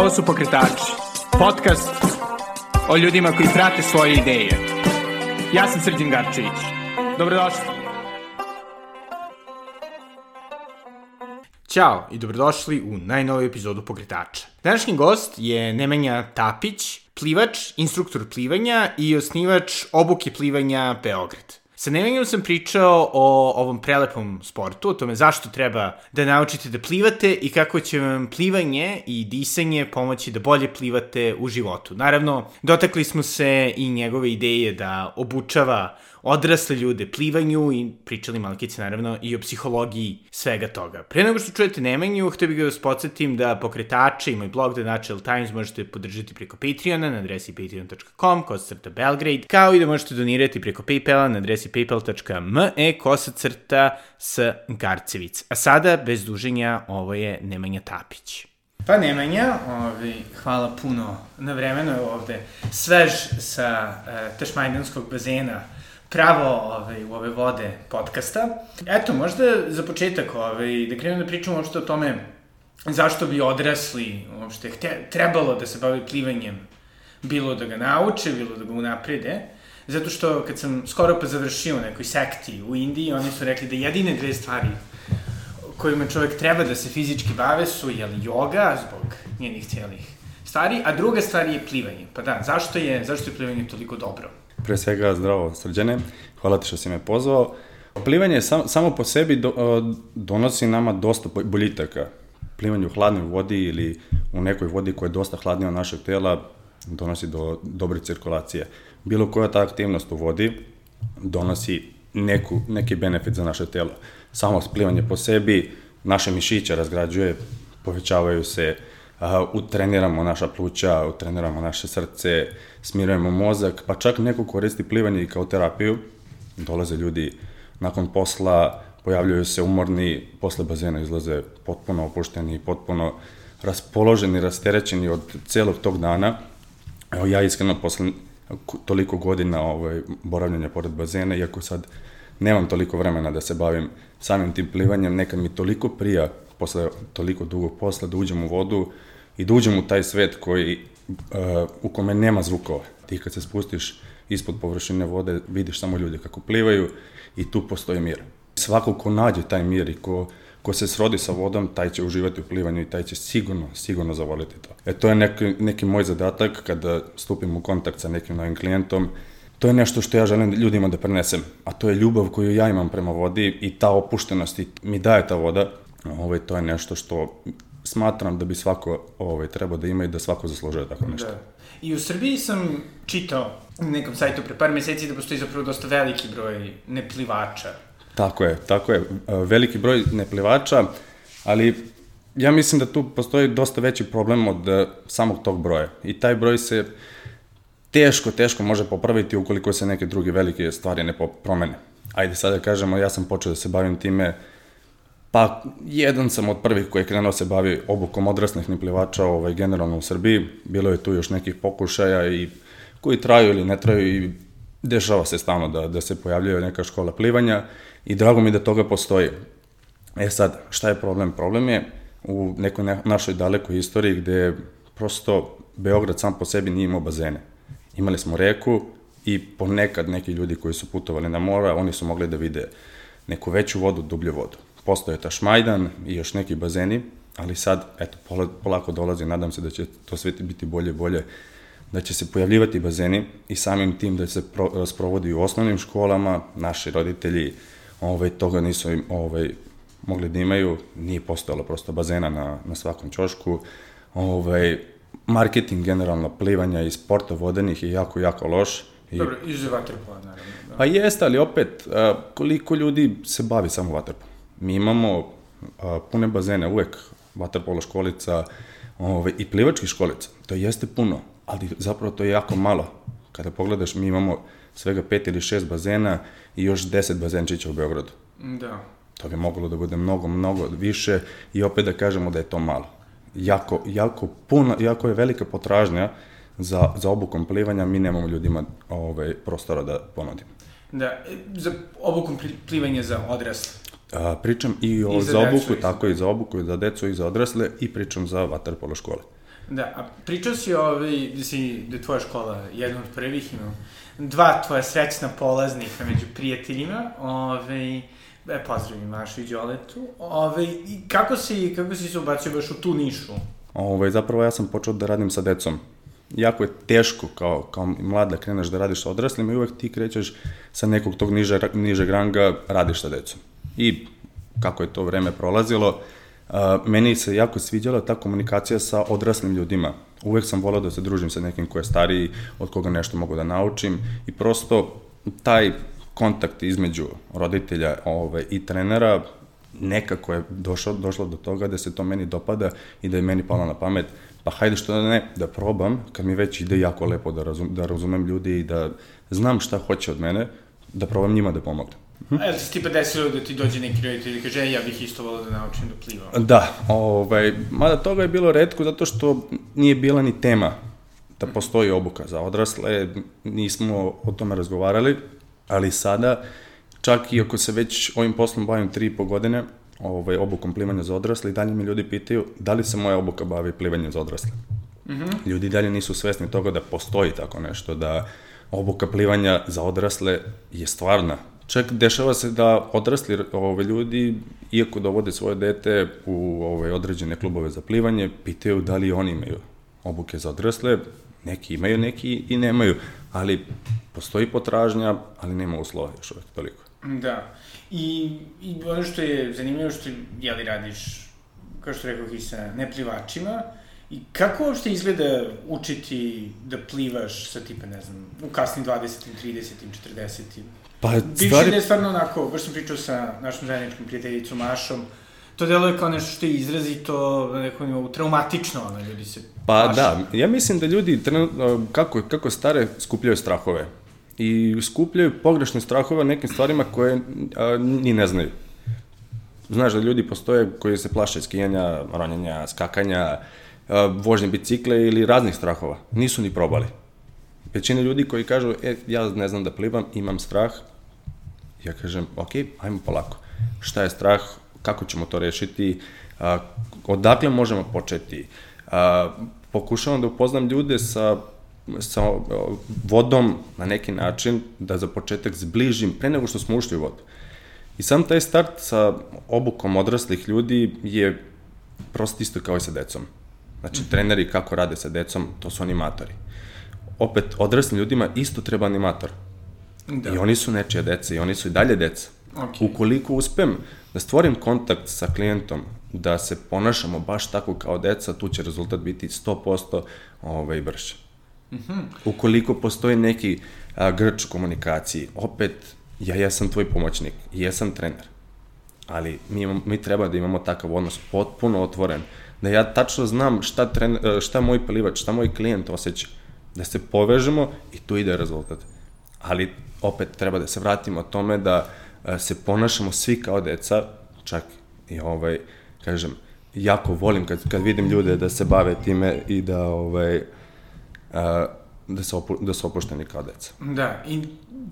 Ovo su Pokretači, podcast o ljudima koji prate svoje ideje. Ja sam Srđan Garčević. Dobrodošli. Ćao i dobrodošli u najnoviju epizodu Pokretača. Današnji gost je Nemanja Tapić, plivač, instruktor plivanja i osnivač obuke plivanja Beograd. Sa Nemanjom sam pričao o ovom prelepom sportu, o tome zašto treba da naučite da plivate i kako će vam plivanje i disanje pomoći da bolje plivate u životu. Naravno, dotakli smo se i njegove ideje da obučava odrasle ljude plivanju i pričali malkice naravno i o psihologiji svega toga. Pre nego što čujete Nemanju, htio bih da vas podsjetim da pokretače i moj blog The Natural Times možete podržati preko Patreona na adresi patreon.com kosacrta Belgrade, kao i da možete donirati preko Paypala na adresi paypal.me kosacrta s Garcevic. A sada, bez duženja, ovo je Nemanja Tapić. Pa Nemanja, ovi, hvala puno na vremenu ovde, svež sa uh, Tašmajdanskog bazena, pravo ovaj, u ove vode podcasta. Eto, možda za početak ovaj, da krenemo da pričamo uopšte o tome zašto bi odrasli uopšte hte, trebalo da se bavi plivanjem, bilo da ga nauče, bilo da ga unaprede. Zato što kad sam skoro pa završio u nekoj sekti u Indiji, oni su rekli da jedine dve stvari kojima čovjek treba da se fizički bave su jeli, joga zbog njenih cijelih stvari, a druga stvar je plivanje. Pa da, zašto je, zašto je plivanje toliko dobro? Pre svega zdravo srđane, hvala ti što si me pozvao. Plivanje sam, samo po sebi do, donosi nama dosta boljitaka. Plivanje u hladnoj vodi ili u nekoj vodi koja je dosta hladnija od našeg tela donosi do dobre cirkulacije. Bilo koja ta aktivnost u vodi donosi neku, neki benefit za naše telo. Samo plivanje po sebi naše mišiće razgrađuje, povećavaju se uh, utreniramo naša pluća, utreniramo naše srce, smirujemo mozak, pa čak neko koristi plivanje i kao terapiju. Dolaze ljudi nakon posla, pojavljuju se umorni, posle bazena izlaze potpuno opušteni, potpuno raspoloženi, rasterećeni od celog tog dana. Evo ja iskreno posle toliko godina ovaj, boravljanja pored bazena, iako sad nemam toliko vremena da se bavim samim tim plivanjem, nekad mi toliko prija posle toliko dugog posla da uđem u vodu, i da uđem u taj svet koji, u kome nema zvukova. Ti kad se spustiš ispod površine vode, vidiš samo ljude kako plivaju i tu postoji mir. Svako ko nađe taj mir i ko, ko se srodi sa vodom, taj će uživati u plivanju i taj će sigurno, sigurno zavoliti to. E to je neki, neki moj zadatak kada stupim u kontakt sa nekim novim klijentom, to je nešto što ja želim ljudima da prenesem, a to je ljubav koju ja imam prema vodi i ta opuštenost i mi daje ta voda, ovaj, to je nešto što smatram da bi svako ovaj, trebao da ima i da svako zaslužuje tako nešto. Da. I u Srbiji sam čitao na nekom sajtu pre par meseci da postoji zapravo dosta veliki broj neplivača. Tako je, tako je. Veliki broj neplivača, ali ja mislim da tu postoji dosta veći problem od uh, samog tog broja. I taj broj se teško, teško može popraviti ukoliko se neke druge velike stvari ne promene. Ajde sad da kažemo, ja sam počeo da se bavim time uh, Pa, jedan sam od prvih koji je krenuo se bavi obukom odraslih neplivača ovaj, generalno u Srbiji. Bilo je tu još nekih pokušaja i koji traju ili ne traju i dešava se stalno da, da se pojavljaju neka škola plivanja i drago mi da toga postoji. E sad, šta je problem? Problem je u nekoj ne, našoj dalekoj istoriji gde prosto Beograd sam po sebi nije imao bazene. Imali smo reku i ponekad neki ljudi koji su putovali na mora, oni su mogli da vide neku veću vodu, dublju vodu postoje Tašmajdan i još neki bazeni, ali sad, eto, polako dolazi, nadam se da će to sve biti bolje bolje, da će se pojavljivati bazeni i samim tim da se pro, sprovodi u osnovnim školama, naši roditelji ovaj, toga nisu im, ovaj, mogli da imaju, nije postojalo prosto bazena na, na svakom čošku, ovaj, marketing generalno plivanja i sporta vodenih je jako, jako loš. I, Dobro, i za vaterpola, naravno. Da. Pa jeste, ali opet, koliko ljudi se bavi samo vaterpolom? Mi imamo a, pune bazene, uvek vaterpolo školica ove, i plivački školica. To jeste puno, ali zapravo to je jako malo. Kada pogledaš, mi imamo svega pet ili šest bazena i još deset bazenčića u Beogradu. Da. To bi moglo da bude mnogo, mnogo više i opet da kažemo da je to malo. Jako, jako, puno, jako je velika potražnja za, za obukom plivanja, mi nemamo ljudima ovaj, prostora da ponudimo. Da, za obukom plivanja za odrasle. A, pričam i o I za, za obuku, decu, tako i za obuku, i za decu, i za odrasle, i pričam za vaterpolo škole. Da, a pričao si ovaj, da, si, da je tvoja škola jedna od prvih, ima dva tvoja srećna polaznika među prijateljima, ovaj, e, pozdravim Mašu i Đoletu, ovaj, i kako si, kako si se ubacio baš u tu nišu? Ovaj, zapravo ja sam počeo da radim sa decom. Jako je teško kao, kao mlad da kreneš da radiš sa odraslim i uvek ti krećeš sa nekog tog niže, nižeg ranga, radiš sa decom. I kako je to vreme prolazilo, meni se jako sviđala ta komunikacija sa odraslim ljudima. Uvek sam volao da se družim sa nekim ko je stariji, od koga nešto mogu da naučim i prosto taj kontakt između roditelja ovaj, i trenera nekako je došlo, došlo do toga da se to meni dopada i da je meni palo na pamet, pa hajde što da ne, da probam, kad mi već ide jako lepo da, razum, da razumem ljudi i da znam šta hoće od mene, da probam njima da pomognem. Hm? A jel ti se tipa desilo da ti dođe neki roditelj i kaže, ja bih isto volao da naučim da plivam? Da, ovaj, mada toga je bilo redko zato što nije bila ni tema da postoji obuka za odrasle, nismo o tome razgovarali, ali sada, čak i ako se već ovim poslom bavim tri i po godine, ovaj, obukom plivanja za odrasle, i dalje mi ljudi pitaju da li se moja obuka bavi plivanjem za odrasle. Mm -hmm. Ljudi dalje nisu svesni toga da postoji tako nešto, da obuka plivanja za odrasle je stvarna. Čak dešava se da odrasli ove, ljudi, iako dovode svoje dete u ove, određene klubove za plivanje, pitaju da li oni imaju obuke za odrasle, neki imaju, neki i nemaju, ali postoji potražnja, ali nema uslova još uvek toliko. Da. I, I ono što je zanimljivo što, jeli, radiš, kao što rekao, i sa neplivačima, I kako uopšte izgleda učiti da plivaš sa tipa, ne znam, u kasnim 20. 30. 40. Pa, Bivši stvari... je stvarno onako, baš sam pričao sa našom zajedničkom prijateljicom Mašom, to deluje kao nešto što je izrazito na nekom nivou traumatično, ono, ljudi se Pa pašu. da, ja mislim da ljudi trenutno, kako, kako stare, skupljaju strahove. I skupljaju pogrešne strahove nekim stvarima koje a, ni ne znaju. Znaš da ljudi postoje koji se plaše skijanja, ronjenja, skakanja, a, vožnje bicikle ili raznih strahova. Nisu ni probali. Većina ljudi koji kažu, e, ja ne znam da plivam, imam strah, ja kažem, ok, ajmo polako. Šta je strah, kako ćemo to rešiti, a, odakle možemo početi. A, pokušavam da upoznam ljude sa sa vodom na neki način da za početak zbližim pre nego što smo ušli u vodu. I sam taj start sa obukom odraslih ljudi je prosto isto kao i sa decom. Znači, mm -hmm. treneri kako rade sa decom, to su animatori. Opet, odraslim ljudima isto treba animator. Da. I oni su nečija deca i oni su i dalje deca. Okay. Ukoliko uspem da stvorim kontakt sa klijentom, da se ponašamo baš tako kao deca, tu će rezultat biti 100% ovaj, brže. Mm -hmm. Ukoliko postoji neki a, grč u komunikaciji, opet, ja jesam tvoj pomoćnik, jesam trener, ali mi, imam, mi treba da imamo takav odnos potpuno otvoren, da ja tačno znam šta, tren, šta moj plivač, šta moj klijent osjeća, da se povežemo i tu ide rezultat. Ali opet treba da se vratimo tome da se ponašamo svi kao deca, čak i ovaj, kažem, jako volim kad, kad vidim ljude da se bave time i da ovaj, da se, opu, da su opušteni kao deca. Da, i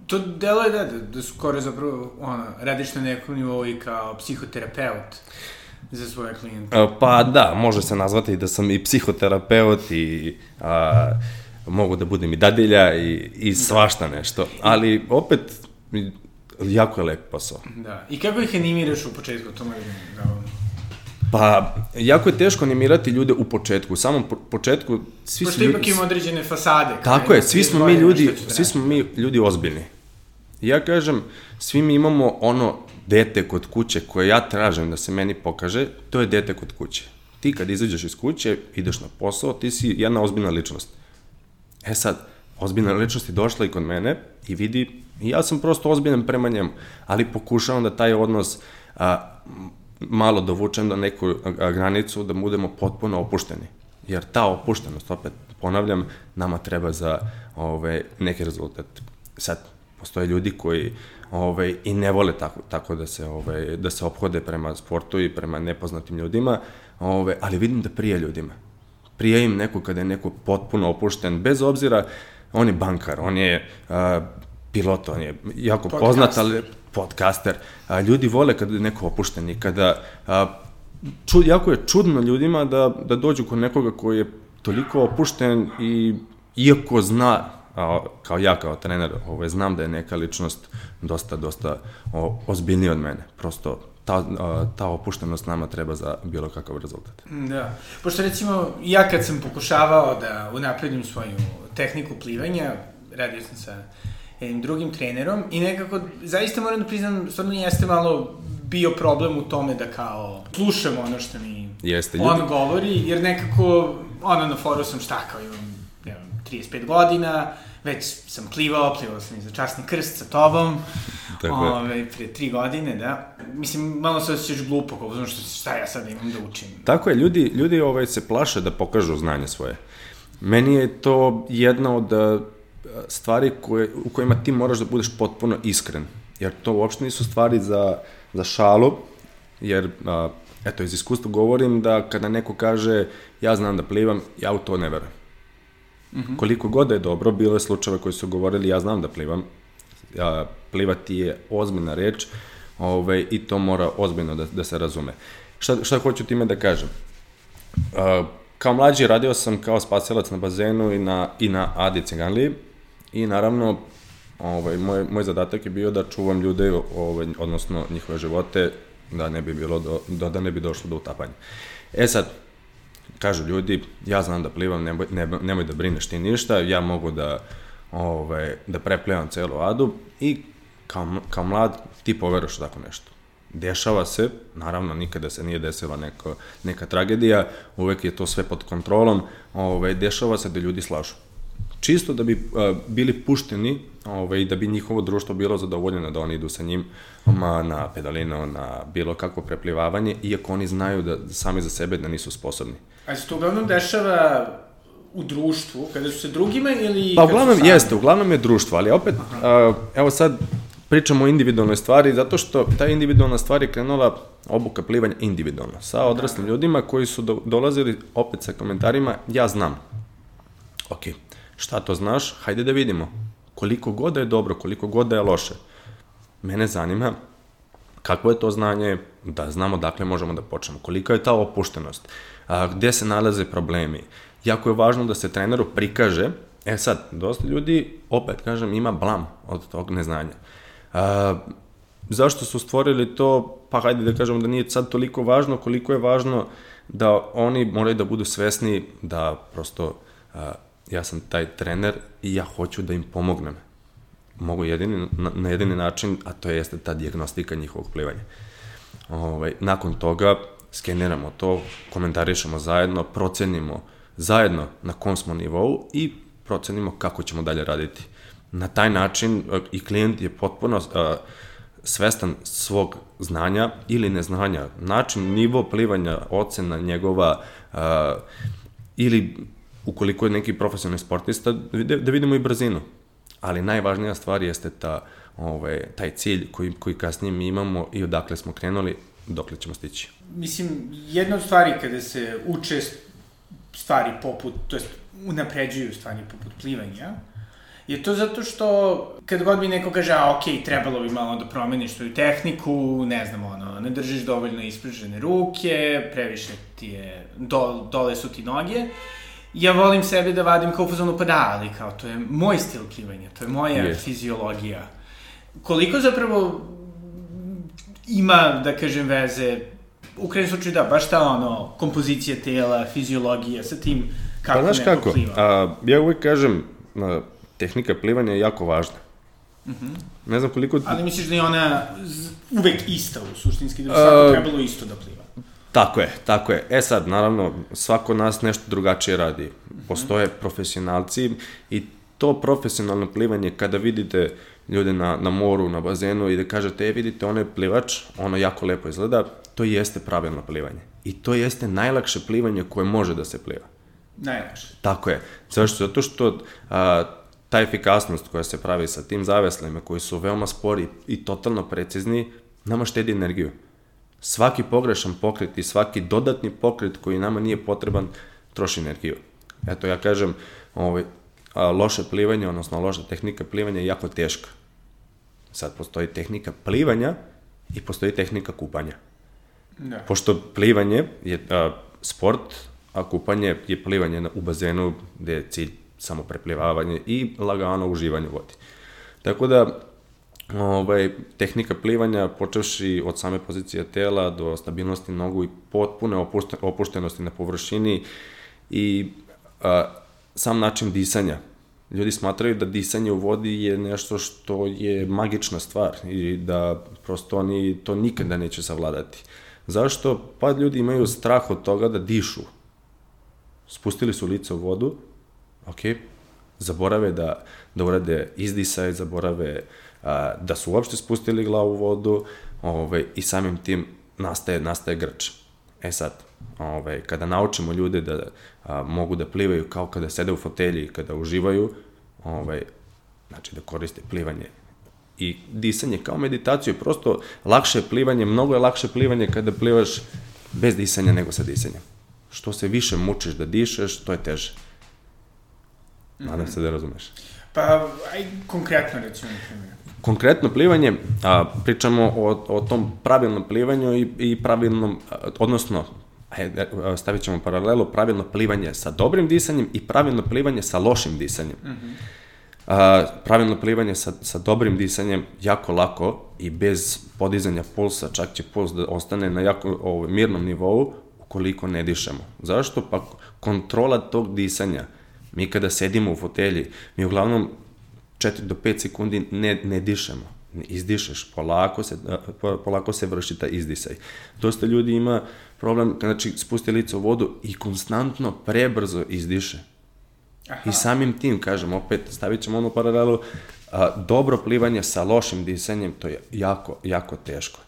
to delo je da, da su skoro zapravo, ono, radiš na nekom nivou i kao psihoterapeut za svoje klijente. Pa da, može se nazvati da sam i psihoterapeut i a, mogu da budem i dadilja i, i da. svašta nešto, ali opet jako je lep posao. Da, i kako ih animiraš u početku, to mogu da Pa, jako je teško animirati ljude u početku. U samom po početku svi Pošto su ljudi... Ipak ima određene fasade. Tako je, svi smo mi ljudi, svi smo mi ljudi ozbiljni. Ja kažem, svi mi imamo ono dete kod kuće koje ja tražim da se meni pokaže, to je dete kod kuće. Ti kad izađeš iz kuće, ideš na posao, ti si jedna ozbiljna ličnost. E sad, ozbiljna ličnost je došla i kod mene i vidi, ja sam prosto ozbiljan prema njemu, ali pokušavam da taj odnos a, malo dovučem do neku granicu da budemo potpuno opušteni. Jer ta opuštenost, opet ponavljam, nama treba za ove, neki rezultat. Sad, postoje ljudi koji ove, i ne vole tako, tako da, se, ove, da se ophode prema sportu i prema nepoznatim ljudima, ove, ali vidim da prije ljudima. Prije im neko kada je neko potpuno opušten, bez obzira, on je bankar, on je a, pilot, on je jako Podcast. poznat, ali podcaster. A, ljudi vole kada je neko opušten i kada... A, čud, jako je čudno ljudima da, da dođu kod nekoga koji je toliko opušten i iako zna, a, kao ja kao trener, ovaj, znam da je neka ličnost dosta, dosta o, ozbiljnija od mene. Prosto ta, ta opuštenost nama treba za bilo kakav rezultat. Da. Pošto recimo, ja kad sam pokušavao da unapredim svoju tehniku plivanja, radio sam sa jednim drugim trenerom i nekako, zaista moram da priznam, stvarno jeste malo bio problem u tome da kao slušam ono što mi Jeste, on ljudi- govori, jer nekako, ono, na foru sam šta kao imam, ne znam, 35 godina, već sam plivao, plivao sam i za časni krst sa tobom, Tako je. ove, pre tri godine, da. Mislim, malo se osjećaš glupo, kao znam što šta ja sad imam da učim. Tako je, ljudi, ljudi ovaj, se plaše da pokažu znanje svoje. Meni je to jedna od stvari koje, u kojima ti moraš da budeš potpuno iskren. Jer to uopšte nisu stvari za, za šalu, jer, a, eto, iz iskustva govorim da kada neko kaže ja znam da plivam, ja u to ne verujem. Mm -hmm. Koliko god da je dobro, bilo je slučajeva koji su govorili ja znam da plivam, a, plivati je ozbiljna reč ovaj, i to mora ozbiljno da, da se razume. Šta, šta hoću time da kažem? A, kao mlađi radio sam kao spasilac na bazenu i na, i na Adi Ciganliji i naravno ovaj, moj, moj zadatak je bio da čuvam ljude, ovaj, odnosno njihove živote, da ne bi bilo do, do, da ne bi došlo do utapanja. E sad, kažu ljudi, ja znam da plivam, nemoj, nemoj da brineš ti ništa, ja mogu da, ovaj, da preplivam celu adu i kao, kao mlad ti poveruješ u tako nešto. Dešava se, naravno nikada se nije desila neko, neka tragedija, uvek je to sve pod kontrolom, ovaj, dešava se da ljudi slažu. Čisto da bi uh, bili pušteni ovaj, da bi njihovo društvo bilo zadovoljeno da oni idu sa njim ma, na pedalino, na bilo kakvo preplivavanje, iako oni znaju da sami za sebe da nisu sposobni. A se to uglavnom dešava u društvu, kada su se drugima ili... Pa uglavnom jeste, uglavnom je društvo, ali opet, a, evo sad pričamo o individualnoj stvari, zato što ta individualna stvar je krenula obuka plivanja individualno, sa odraslim ljudima koji su do, dolazili opet sa komentarima, ja znam. Ok, šta to znaš? Hajde da vidimo. Koliko god da je dobro, koliko god da je loše. Mene zanima kakvo je to znanje, da znamo dakle možemo da počnemo, kolika je ta opuštenost, a, gde se nalaze problemi. Jako je važno da se treneru prikaže, e sad, dosta ljudi, opet kažem, ima blam od tog neznanja. A, zašto su stvorili to, pa hajde da kažemo da nije sad toliko važno, koliko je važno da oni moraju da budu svesni da prosto a, ja sam taj trener i ja hoću da im pomognem mogu jedini, na, na jedini način, a to jeste ta dijagnostika njihovog plivanja. Ovaj, nakon toga skeniramo to, komentarišemo zajedno, procenimo zajedno na kom smo nivou i procenimo kako ćemo dalje raditi. Na taj način e, i klijent je potpuno uh, svestan svog znanja ili neznanja, način, nivo plivanja, ocena njegova uh, ili ukoliko je neki profesionalni sportista, da vidimo i brzinu. Ali najvažnija stvar jeste ta, ovaj, taj cilj koji, koji kasnije mi imamo i odakle smo krenuli, dokle ćemo stići. Mislim, jedna od stvari kada se uče stvari poput, to jest unapređuju stvari poput plivanja, je to zato što kad god mi neko kaže, a okej, trebalo bi malo da promeniš svoju tehniku, ne znam, ono, ne držiš dovoljno ispružene ruke, previše ti je, do, dole su ti noge, ja volim sebe da vadim kao u fazonu, pa da, ali kao, to je moj stil plivanja, to je moja Jest. fiziologija. Koliko zapravo ima, da kažem, veze, u krajnjem slučaju da, baš ta ono, kompozicija tela, fiziologija, sa tim kako pa znaš kako, pliva. a, ja uvek kažem, a, tehnika plivanja je jako važna. Mm -hmm. Ne znam koliko... Ali misliš da je ona uvek ista u suštinski, da bi svako trebalo isto da pliva? Tako je, tako je. E sad, naravno, svako nas nešto drugačije radi. Postoje profesionalci i to profesionalno plivanje, kada vidite ljude na, na moru, na bazenu i da kažete, e, vidite, ono je plivač, ono jako lepo izgleda, to jeste pravilno plivanje. I to jeste najlakše plivanje koje može da se pliva. Najlakše. Tako je. Zašto? Zato što a, ta efikasnost koja se pravi sa tim zaveslima, koji su veoma spori i totalno precizni, nama štedi energiju. Svaki pogrešan pokret i svaki dodatni pokret koji nama nije potreban, troši energiju. Eto, ja kažem, ovaj, a, loše plivanje, odnosno loša tehnika plivanja je jako teška. Sad postoji tehnika plivanja i postoji tehnika kupanja. Da. Pošto plivanje je a, sport a kupanje je plivanje na- u bazenu gde je cilj samo preplivavanje i lagano uživanje u vodi. Tako da, ovaj, tehnika plivanja, počevši od same pozicije tela do stabilnosti nogu i potpune opušte, opuštenosti na površini i a, sam način disanja. Ljudi smatraju da disanje u vodi je nešto što je magična stvar i da prosto oni to nikada neće savladati. Zašto? Pa ljudi imaju strah od toga da dišu. Spustili su lice u vodu, ok, zaborave da, da urade izdisaj, zaborave a, da su uopšte spustili glavu u vodu ovaj, i samim tim nastaje, nastaje grč. E sad, ovaj, kada naučimo ljude da a, mogu da plivaju kao kada sede u fotelji i kada uživaju, ovaj, znači da koriste plivanje i disanje kao meditaciju, prosto lakše je plivanje, mnogo je lakše plivanje kada plivaš bez disanja nego sa disanjem. Što se više mučiš da dišeš, to je teže. Nadam se da razumeš. Pa, aj konkretno recimo, na primjer. Konkretno plivanje, a, pričamo o, o tom pravilnom plivanju i, i pravilnom, a, odnosno, stavit ćemo paralelu, pravilno plivanje sa dobrim disanjem i pravilno plivanje sa lošim disanjem. Mm -hmm. a, pravilno plivanje sa, sa dobrim disanjem jako lako i bez podizanja pulsa, čak će puls da ostane na jako ovaj, mirnom nivou ukoliko ne dišemo. Zašto? Pa kontrola tog disanja. Mi kada sedimo u fotelji, mi uglavnom 4 do 5 sekundi ne, ne dišemo. Izdišeš, polako se, po- polako se vrši taj izdisaj. Dosta ljudi ima problem, znači spusti lice u vodu i konstantno prebrzo izdiše. I samim tim, kažem, opet stavit ćemo onu paralelu, a, dobro plivanje sa lošim disanjem, to je jako, jako teško.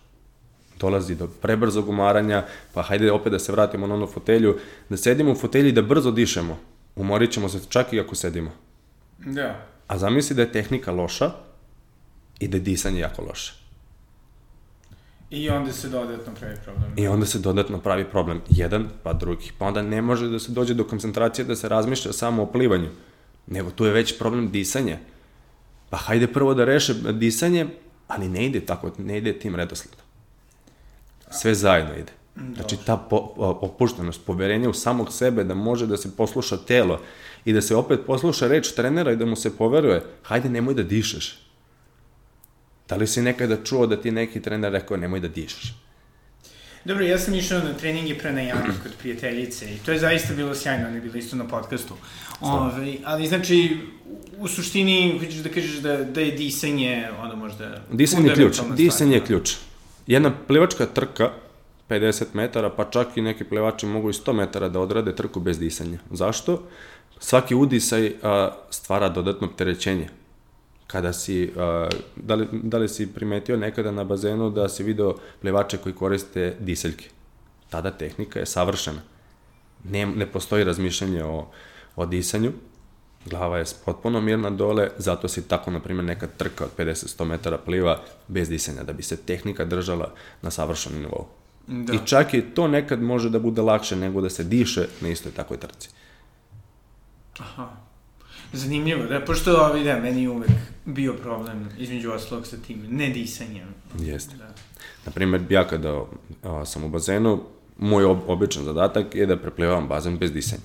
Dolazi do prebrzog umaranja, pa hajde opet da se vratimo na onu fotelju, da sedimo u fotelji da brzo dišemo. Umorit ćemo se čak i ako sedimo. Da. A zamisli da je tehnika loša i da je disanje jako loše. I onda se dodatno pravi problem. I onda se dodatno pravi problem. Jedan, pa drugi. Pa onda ne može da se dođe do koncentracije da se razmišlja samo o plivanju. Nego tu je već problem disanja. Pa hajde prvo da reše disanje, ali ne ide tako, ne ide tim redosledom. Sve zajedno ide. Znači ta po, opuštenost, poverenje u samog sebe da može da se posluša telo i da se opet posluša reč trenera i da mu se poveruje, hajde nemoj da dišeš. Da li si nekada čuo da ti neki trener rekao nemoj da dišeš? Dobro, ja sam išao na treninge pre na Janu kod prijateljice i to je zaista bilo sjajno, ona je bila isto na podcastu. Ove, ali znači, u suštini, hoćeš da kažeš da, da je disanje, ono možda... Disanje je ključ. Disanje je stvar. ključ. Jedna plivačka trka, 50 metara, pa čak i neki plivači mogu i 100 metara da odrade trku bez disanja. Zašto? Svaki udisaj a, stvara dodatno opterećenje. Kada si, a, da, li, da li si primetio nekada na bazenu da si video plivače koji koriste diseljke? Tada tehnika je savršena. Ne, ne postoji razmišljanje o, o disanju, glava je potpuno mirna dole, zato se tako, na primjer, neka trka od 50-100 metara pliva bez disanja, da bi se tehnika držala na savršenom nivou. Da. I čak i to nekad može da bude lakše nego da se diše na istoj takvoj trci. Aha. Zanimljivo, da, pošto da, meni uvek bio problem, između ostalog sa tim nedisanjem. Jeste. Da. Na primjer, ja kada a, sam u bazenu, moj ob, običan zadatak je da preplivavam bazen bez disanja.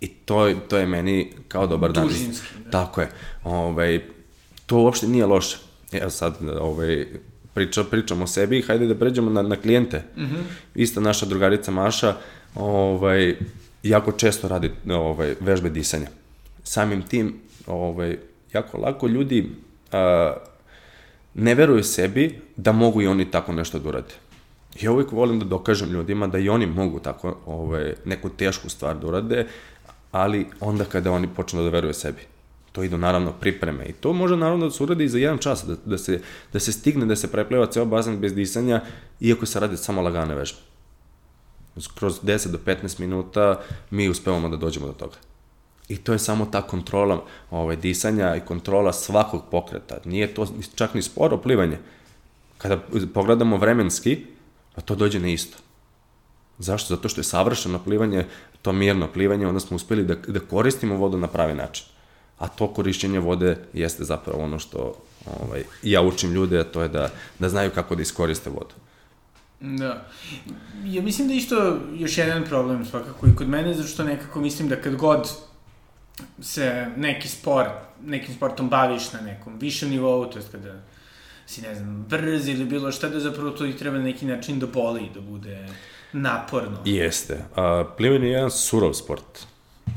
I to, to je meni kao dobar dan. Dužinski, da. Tako je. Ovaj, to uopšte nije loše. Evo sad, ovaj, priča, pričam o sebi, hajde da pređemo na, na klijente. Mm. -hmm. Ista naša drugarica Maša, ovaj, jako često radi ovaj, vežbe disanja. Samim tim, ovaj, jako lako ljudi a, ne veruju sebi da mogu i oni tako nešto da urade. Ja uvijek volim da dokažem ljudima da i oni mogu tako ovaj, neku tešku stvar da urade, ali onda kada oni počnu da veruju sebi. To idu naravno pripreme i to može naravno da se uradi i za jedan čas, da, da, se, da se stigne da se prepliva ceo bazen bez disanja, iako se radi samo lagane vežbe. Kroz 10 do 15 minuta mi uspevamo da dođemo do toga. I to je samo ta kontrola ovaj, disanja i kontrola svakog pokreta. Nije to čak ni sporo plivanje. Kada pogledamo vremenski, pa to dođe na isto. Zašto? Zato što je savršeno plivanje, to mirno plivanje, onda smo uspeli da, da koristimo vodu na pravi način. A to korišćenje vode jeste zapravo ono što ovaj, ja učim ljude, a to je da, da znaju kako da iskoriste vodu. Da. Ja mislim da isto još jedan problem svakako i kod mene, zato što nekako mislim da kad god se neki sport, nekim sportom baviš na nekom višem nivou, to je kada si, ne znam, brz ili bilo šta, da zapravo to i treba na neki način da boli, da bude naporno. Jeste. A, plivanje je jedan surov sport.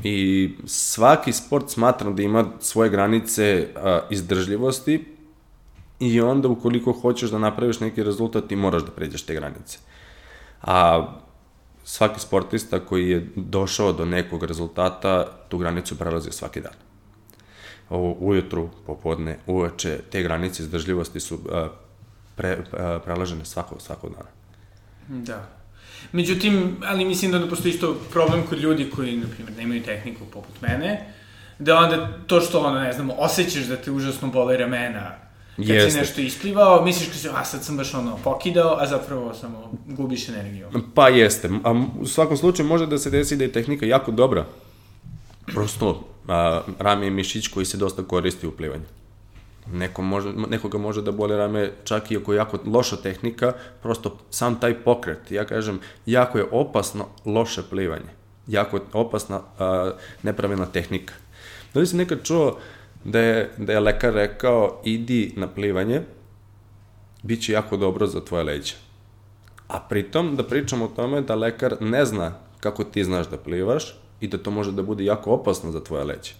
I svaki sport smatram da ima svoje granice a, izdržljivosti i onda ukoliko hoćeš da napraviš neki rezultat ti moraš da pređeš te granice. A svaki sportista koji je došao do nekog rezultata tu granicu prelazi svaki dan. Ovo, ujutru, popodne, uveče, te granice izdržljivosti su a, pre, a, prelažene svakog, svakog dana. Da. Međutim, ali mislim da postoji isto problem kod ljudi koji, na primjer, nemaju tehniku poput mene, da onda to što, ono, ne znam, osjećaš da te užasno bole ramena kad Jeste. si nešto isplivao, misliš kad si, a sad sam baš ono pokidao, a zapravo samo gubiš energiju. Pa jeste. A u svakom slučaju može da se desi da je tehnika jako dobra. Prosto, a, rame je mišić koji se dosta koristi u plivanju. Neko može, nekoga može da boli rame čak i ako je jako loša tehnika, prosto sam taj pokret, ja kažem, jako je opasno loše plivanje. Jako je opasna a, nepravilna tehnika. Da li si nekad čuo da je, da je lekar rekao idi na plivanje, bit će jako dobro za tvoje leđe. A pritom da pričamo o tome da lekar ne zna kako ti znaš da plivaš i da to može da bude jako opasno za tvoje leđe.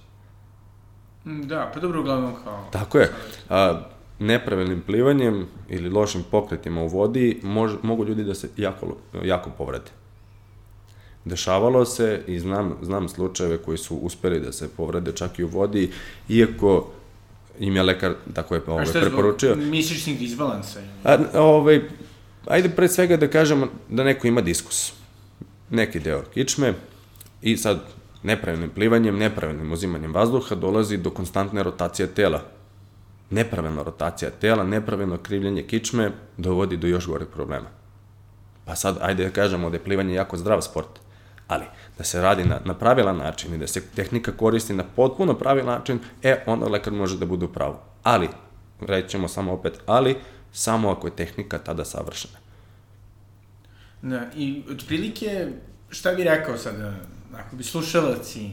Da, pa dobro uglavnom kao... Tako je. A, nepravilnim plivanjem ili lošim pokretima u vodi mož, mogu ljudi da se jako, jako povrede. Dešavalo se i znam, znam slučajeve koji su uspeli da se povrede čak i u vodi, iako im je lekar tako je ovaj, preporučio. A šta je zbog mišićnih disbalansa? A, ovaj, ajde pre svega da kažemo da neko ima diskus. Neki deo kičme i sad nepravilnim plivanjem, nepravilnim uzimanjem vazduha dolazi do konstantne rotacije tela. Nepravilna rotacija tela, nepravilno krivljenje kičme dovodi do još gorih problema. Pa sad, ajde da kažemo da je plivanje jako zdrav sport, ali da se radi na, na pravilan način i da se tehnika koristi na potpuno pravilan način, e, onda lekar može da bude u pravu. Ali, rećemo samo opet, ali, samo ako je tehnika tada savršena. Da, i otprilike, šta bi rekao sada, ako bi slušalaci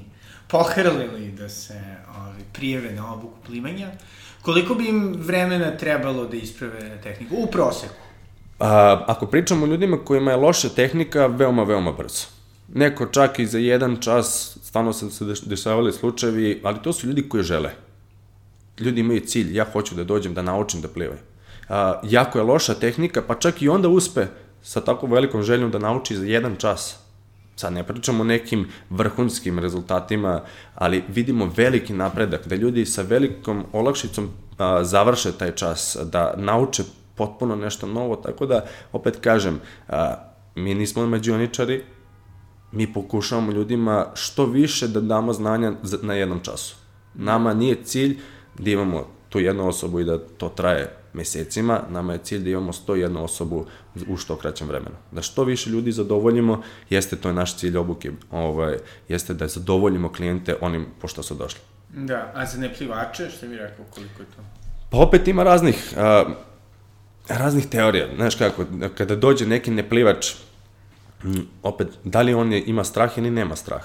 pohrlili da se ovi, prijeve na obuku plivanja, koliko bi im vremena trebalo da isprave tehniku u proseku? A, ako pričamo o ljudima kojima je loša tehnika, veoma, veoma brzo. Neko čak i za jedan čas, stvarno se se dešavali slučajevi, ali to su ljudi koji žele. Ljudi imaju cilj, ja hoću da dođem da naučim da plivaju. A, jako je loša tehnika, pa čak i onda uspe sa tako velikom željom da nauči za jedan čas sad ne pričamo o nekim vrhunskim rezultatima, ali vidimo veliki napredak, da ljudi sa velikom olakšicom a, završe taj čas, da nauče potpuno nešto novo, tako da, opet kažem, a, mi nismo mađioničari, mi pokušavamo ljudima što više da damo znanja na jednom času. Nama nije cilj da imamo tu jednu osobu i da to traje mesecima, nama je cilj da imamo 101 osobu u što kraćem vremenu. Da što više ljudi zadovoljimo, jeste to je naš cilj obuke, ovaj, jeste da zadovoljimo klijente onim pošto su došli. Da, a za neplivače, što mi rekao, koliko je to? Pa opet ima raznih, a, raznih teorija. Znaš kako, kada dođe neki neplivač, opet, da li on je, ima strah ili nema strah?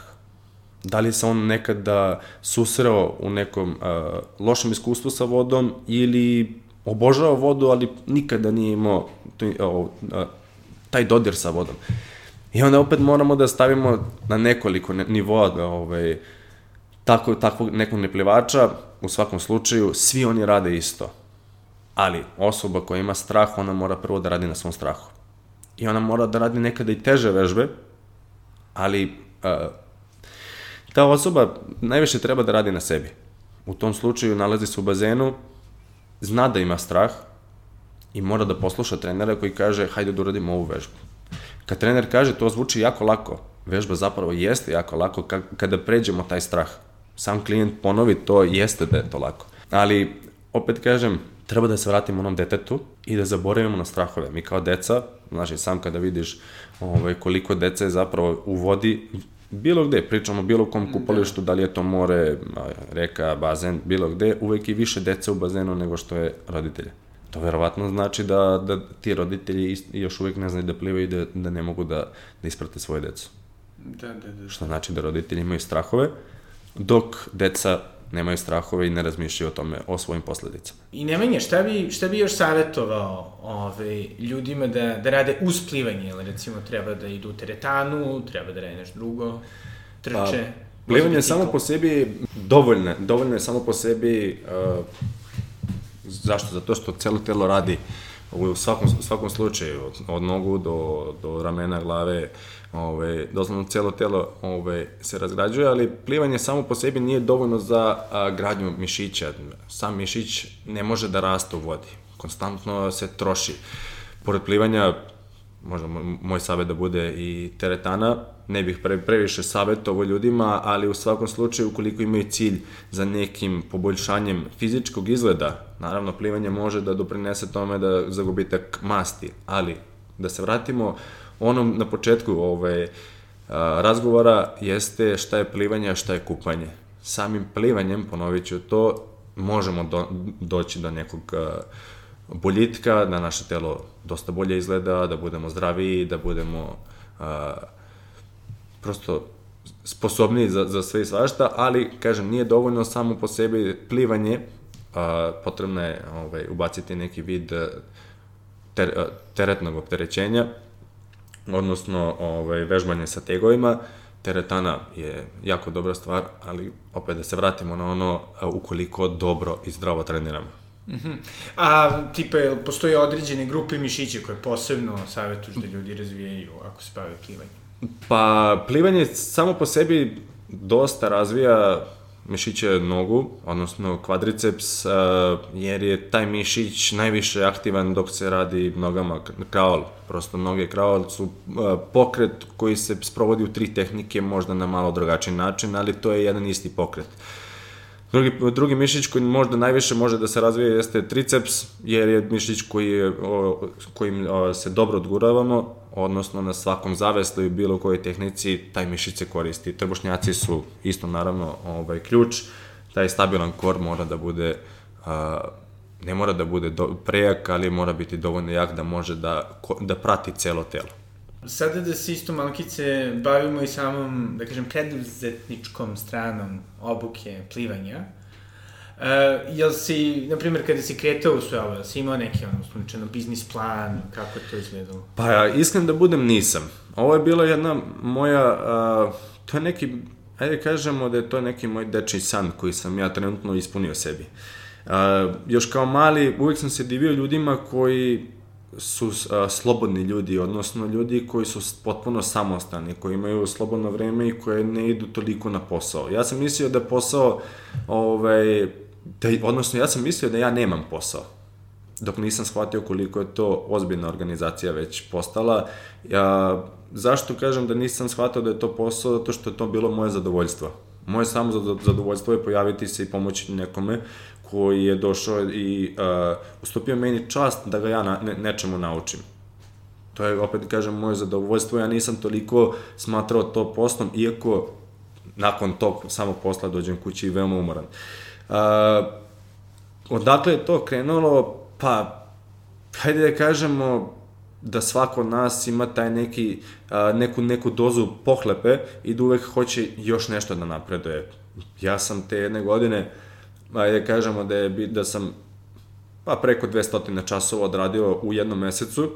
Da li se on nekada susreo u nekom uh, lošem iskustvu sa vodom ili obožava vodu, ali nikada nije imao taj dodir sa vodom. I onda opet moramo da stavimo na nekoliko nivoa da, ovaj, tako, tako nekog neplivača, u svakom slučaju, svi oni rade isto. Ali osoba koja ima strah, ona mora prvo da radi na svom strahu. I ona mora da radi nekada i teže vežbe, ali uh, ta osoba najviše treba da radi na sebi. U tom slučaju nalazi se u bazenu, zna da ima strah i mora da posluša trenera koji kaže hajde da uradimo ovu vežbu. Kad trener kaže to zvuči jako lako, vežba zapravo jeste jako lako kada pređemo taj strah. Sam klijent ponovi to, jeste da je to lako. Ali, opet kažem, treba da se vratimo onom detetu i da zaboravimo na strahove. Mi kao deca, znaš i sam kada vidiš ovaj, koliko dece je zapravo u vodi, bilo gde, pričamo bilo kom da. kupalištu, da li je to more, reka, bazen, bilo gde, uvek je više dece u bazenu nego što je roditelja. to verovatno znači da, da ti roditelji još uvijek ne znaju da plivaju i da, da ne mogu da, da isprate svoje decu. Da, da, da. Što znači da roditelji imaju strahove, dok deca nemaju strahove i ne razmišljaju o tome, o svojim posledicama. I Nemanja, šta bi, šta bi još savjetovao ove, ljudima da, da rade uz plivanje, ili recimo treba da idu u teretanu, treba da rade nešto drugo, trče? Pa, plivanje je samo po sebi dovoljno, dovoljno je samo po sebi, uh, zašto? Zato što celo telo radi u svakom, svakom slučaju, od, od nogu do, do ramena, glave, uh, ove, doslovno celo telo ove, se razgrađuje, ali plivanje samo po sebi nije dovoljno za a, gradnju mišića. Sam mišić ne može da raste u vodi. Konstantno se troši. Pored plivanja, možda moj savjet da bude i teretana, ne bih pre, previše savjetovao ljudima, ali u svakom slučaju ukoliko imaju cilj za nekim poboljšanjem fizičkog izgleda, naravno plivanje može da doprinese tome da za gubitak masti, ali da se vratimo onom na početku ovaj, a, razgovora jeste šta je plivanje, a šta je kupanje. Samim plivanjem, ponovit ću to, možemo do, doći do nekog a, boljitka, da naše telo dosta bolje izgleda, da budemo zdraviji, da budemo a, prosto sposobniji za, za sve i svašta, ali, kažem, nije dovoljno samo po sebi plivanje, a, potrebno je ovaj, ubaciti neki vid ter, teretnog opterećenja, odnosno ovaj, vežbanje sa tegovima. Teretana je jako dobra stvar, ali opet da se vratimo na ono ukoliko dobro i zdravo treniramo. Mm -hmm. A, tipa, postoje određene grupe mišića koje posebno savjetuš da ljudi razvijaju ako se bave plivanjem? Pa, plivanje samo po sebi dosta razvija mišiće nogu, odnosno kvadriceps, jer je taj mišić najviše aktivan dok se radi nogama kraol. Prosto noge kraol su pokret koji se sprovodi u tri tehnike, možda na malo drugačiji način, ali to je jedan isti pokret. Drugi, drugi mišić koji možda najviše može da se razvije jeste triceps, jer je mišić koji je, o, kojim o, se dobro odguravamo, odnosno na svakom zavestu i bilo kojoj tehnici taj mišić se koristi. Trbušnjaci su isto naravno ovaj, ključ, taj stabilan kor mora da bude a, ne mora da bude do, prejak, ali mora biti dovoljno jak da može da, da prati celo telo. Sada da se isto malkice bavimo i samom, da kažem, preduzetničkom stranom obuke plivanja, Uh, jel si, na primjer, kada si kretao u sve ovo, jel si imao neki, ono, slučajno, biznis plan, kako je to izgledalo? Pa ja, iskren da budem, nisam. Ovo je bila jedna moja, uh, to je neki, ajde kažemo da je to neki moj dečiji san koji sam ja trenutno ispunio sebi. Uh, još kao mali, uvek sam se divio ljudima koji su a, slobodni ljudi, odnosno ljudi koji su potpuno samostani, koji imaju slobodno vreme i koje ne idu toliko na posao. Ja sam mislio da posao, ovaj, da, odnosno ja sam mislio da ja nemam posao dok nisam shvatio koliko je to ozbiljna organizacija već postala. Ja, zašto kažem da nisam shvatio da je to posao? Zato što je to bilo moje zadovoljstvo. Moje samo zadovoljstvo je pojaviti se i pomoći nekome koji je došao i uh, ustupio meni čast da ga ja na, ne, nečemu naučim. To je, opet kažem, moje zadovoljstvo. Ja nisam toliko smatrao to poslom, iako nakon tog samog posla dođem kući i veoma umoran. Uh, odakle je to krenulo? Pa, hajde da kažemo, da svako od nas ima taj neki, a, neku, neku dozu pohlepe i da uvek hoće još nešto da napreduje. Ja sam te jedne godine, ajde kažemo da, je, da sam pa preko 200 časova odradio u jednom mesecu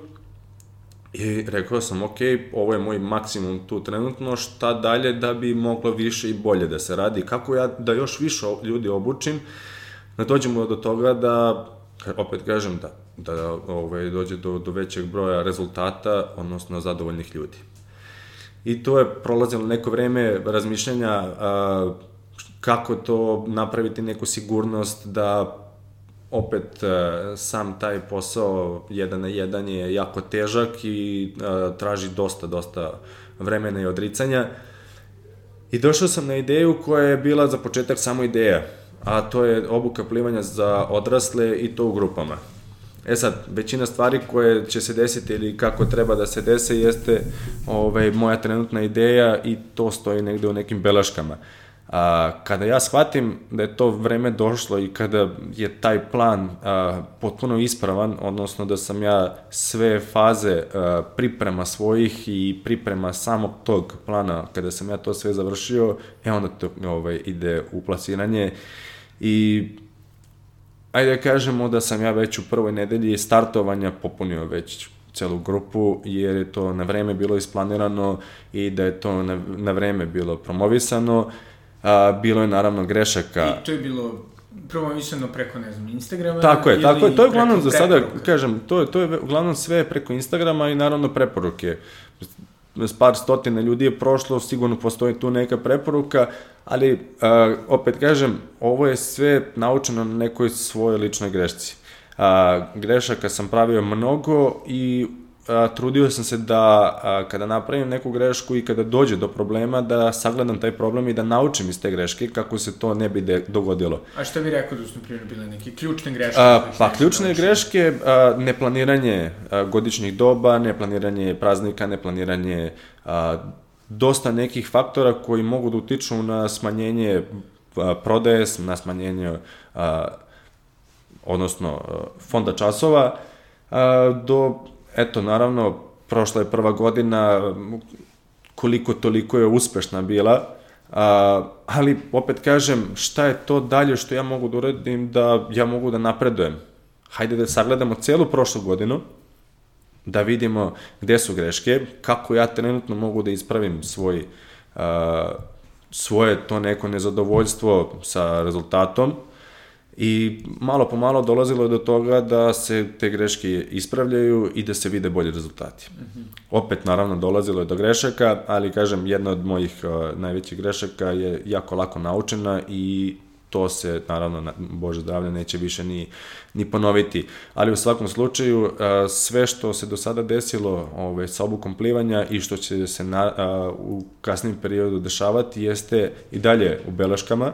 i rekao sam, ok, ovo je moj maksimum tu trenutno, šta dalje da bi moglo više i bolje da se radi, kako ja da još više ljudi obučim, da dođemo do toga da, opet kažem, da da ovaj, dođe do, do većeg broja rezultata, odnosno zadovoljnih ljudi. I to je prolazilo neko vreme razmišljanja a, kako to napraviti neku sigurnost da opet a, sam taj posao jedan na jedan je jako težak i a, traži dosta, dosta vremena i odricanja. I došao sam na ideju koja je bila za početak samo ideja, a to je obuka plivanja za odrasle i to u grupama. E sad, većina stvari koje će se desiti ili kako treba da se dese jeste ovaj, moja trenutna ideja i to stoji negde u nekim belaškama. A, kada ja shvatim da je to vreme došlo i kada je taj plan a, potpuno ispravan, odnosno da sam ja sve faze a, priprema svojih i priprema samog tog plana, kada sam ja to sve završio, e onda to ovaj, ide u plasiranje i ajde da kažemo da sam ja već u prvoj nedelji startovanja popunio već celu grupu, jer je to na vreme bilo isplanirano i da je to na, na vreme bilo promovisano. A, bilo je naravno grešaka. I to je bilo promovisano preko, ne znam, Instagrama? Tako je, tako je. To je uglavnom za sada, kažem, to je, to je uglavnom sve preko Instagrama i naravno preporuke. S par stotina ljudi je prošlo, sigurno postoji tu neka preporuka, ali uh, opet kažem, ovo je sve naučeno na nekoj svojoj ličnoj grešci. Uh, grešaka sam pravio mnogo i a, trudio sam se da a, kada napravim neku grešku i kada dođe do problema da sagledam taj problem i da naučim iz te greške kako se to ne bi de, dogodilo. A šta bi rekao da su, na primjer, bile neke ključne greške? A, pa, ključne naučili? greške, a, neplaniranje a, godišnjih doba, neplaniranje praznika, neplaniranje a, dosta nekih faktora koji mogu da utiču na smanjenje a, prodaje, na smanjenje a, odnosno a, fonda časova, a, do eto, naravno, prošla je prva godina, koliko toliko je uspešna bila, a, ali opet kažem, šta je to dalje što ja mogu da uradim da ja mogu da napredujem? Hajde da sagledamo celu prošlu godinu, da vidimo gde su greške, kako ja trenutno mogu da ispravim svoj, a, svoje to neko nezadovoljstvo sa rezultatom, I malo po malo dolazilo je do toga da se te greške ispravljaju i da se vide bolji rezultati. Mm -hmm. Opet, naravno, dolazilo je do grešaka, ali, kažem, jedna od mojih uh, najvećih grešaka je jako lako naučena i to se, naravno, na Bože zdravlje, neće više ni, ni ponoviti. Ali u svakom slučaju, uh, sve što se do sada desilo ove, sa obukom plivanja i što će se na, uh, u kasnim periodu dešavati jeste i dalje u beleškama,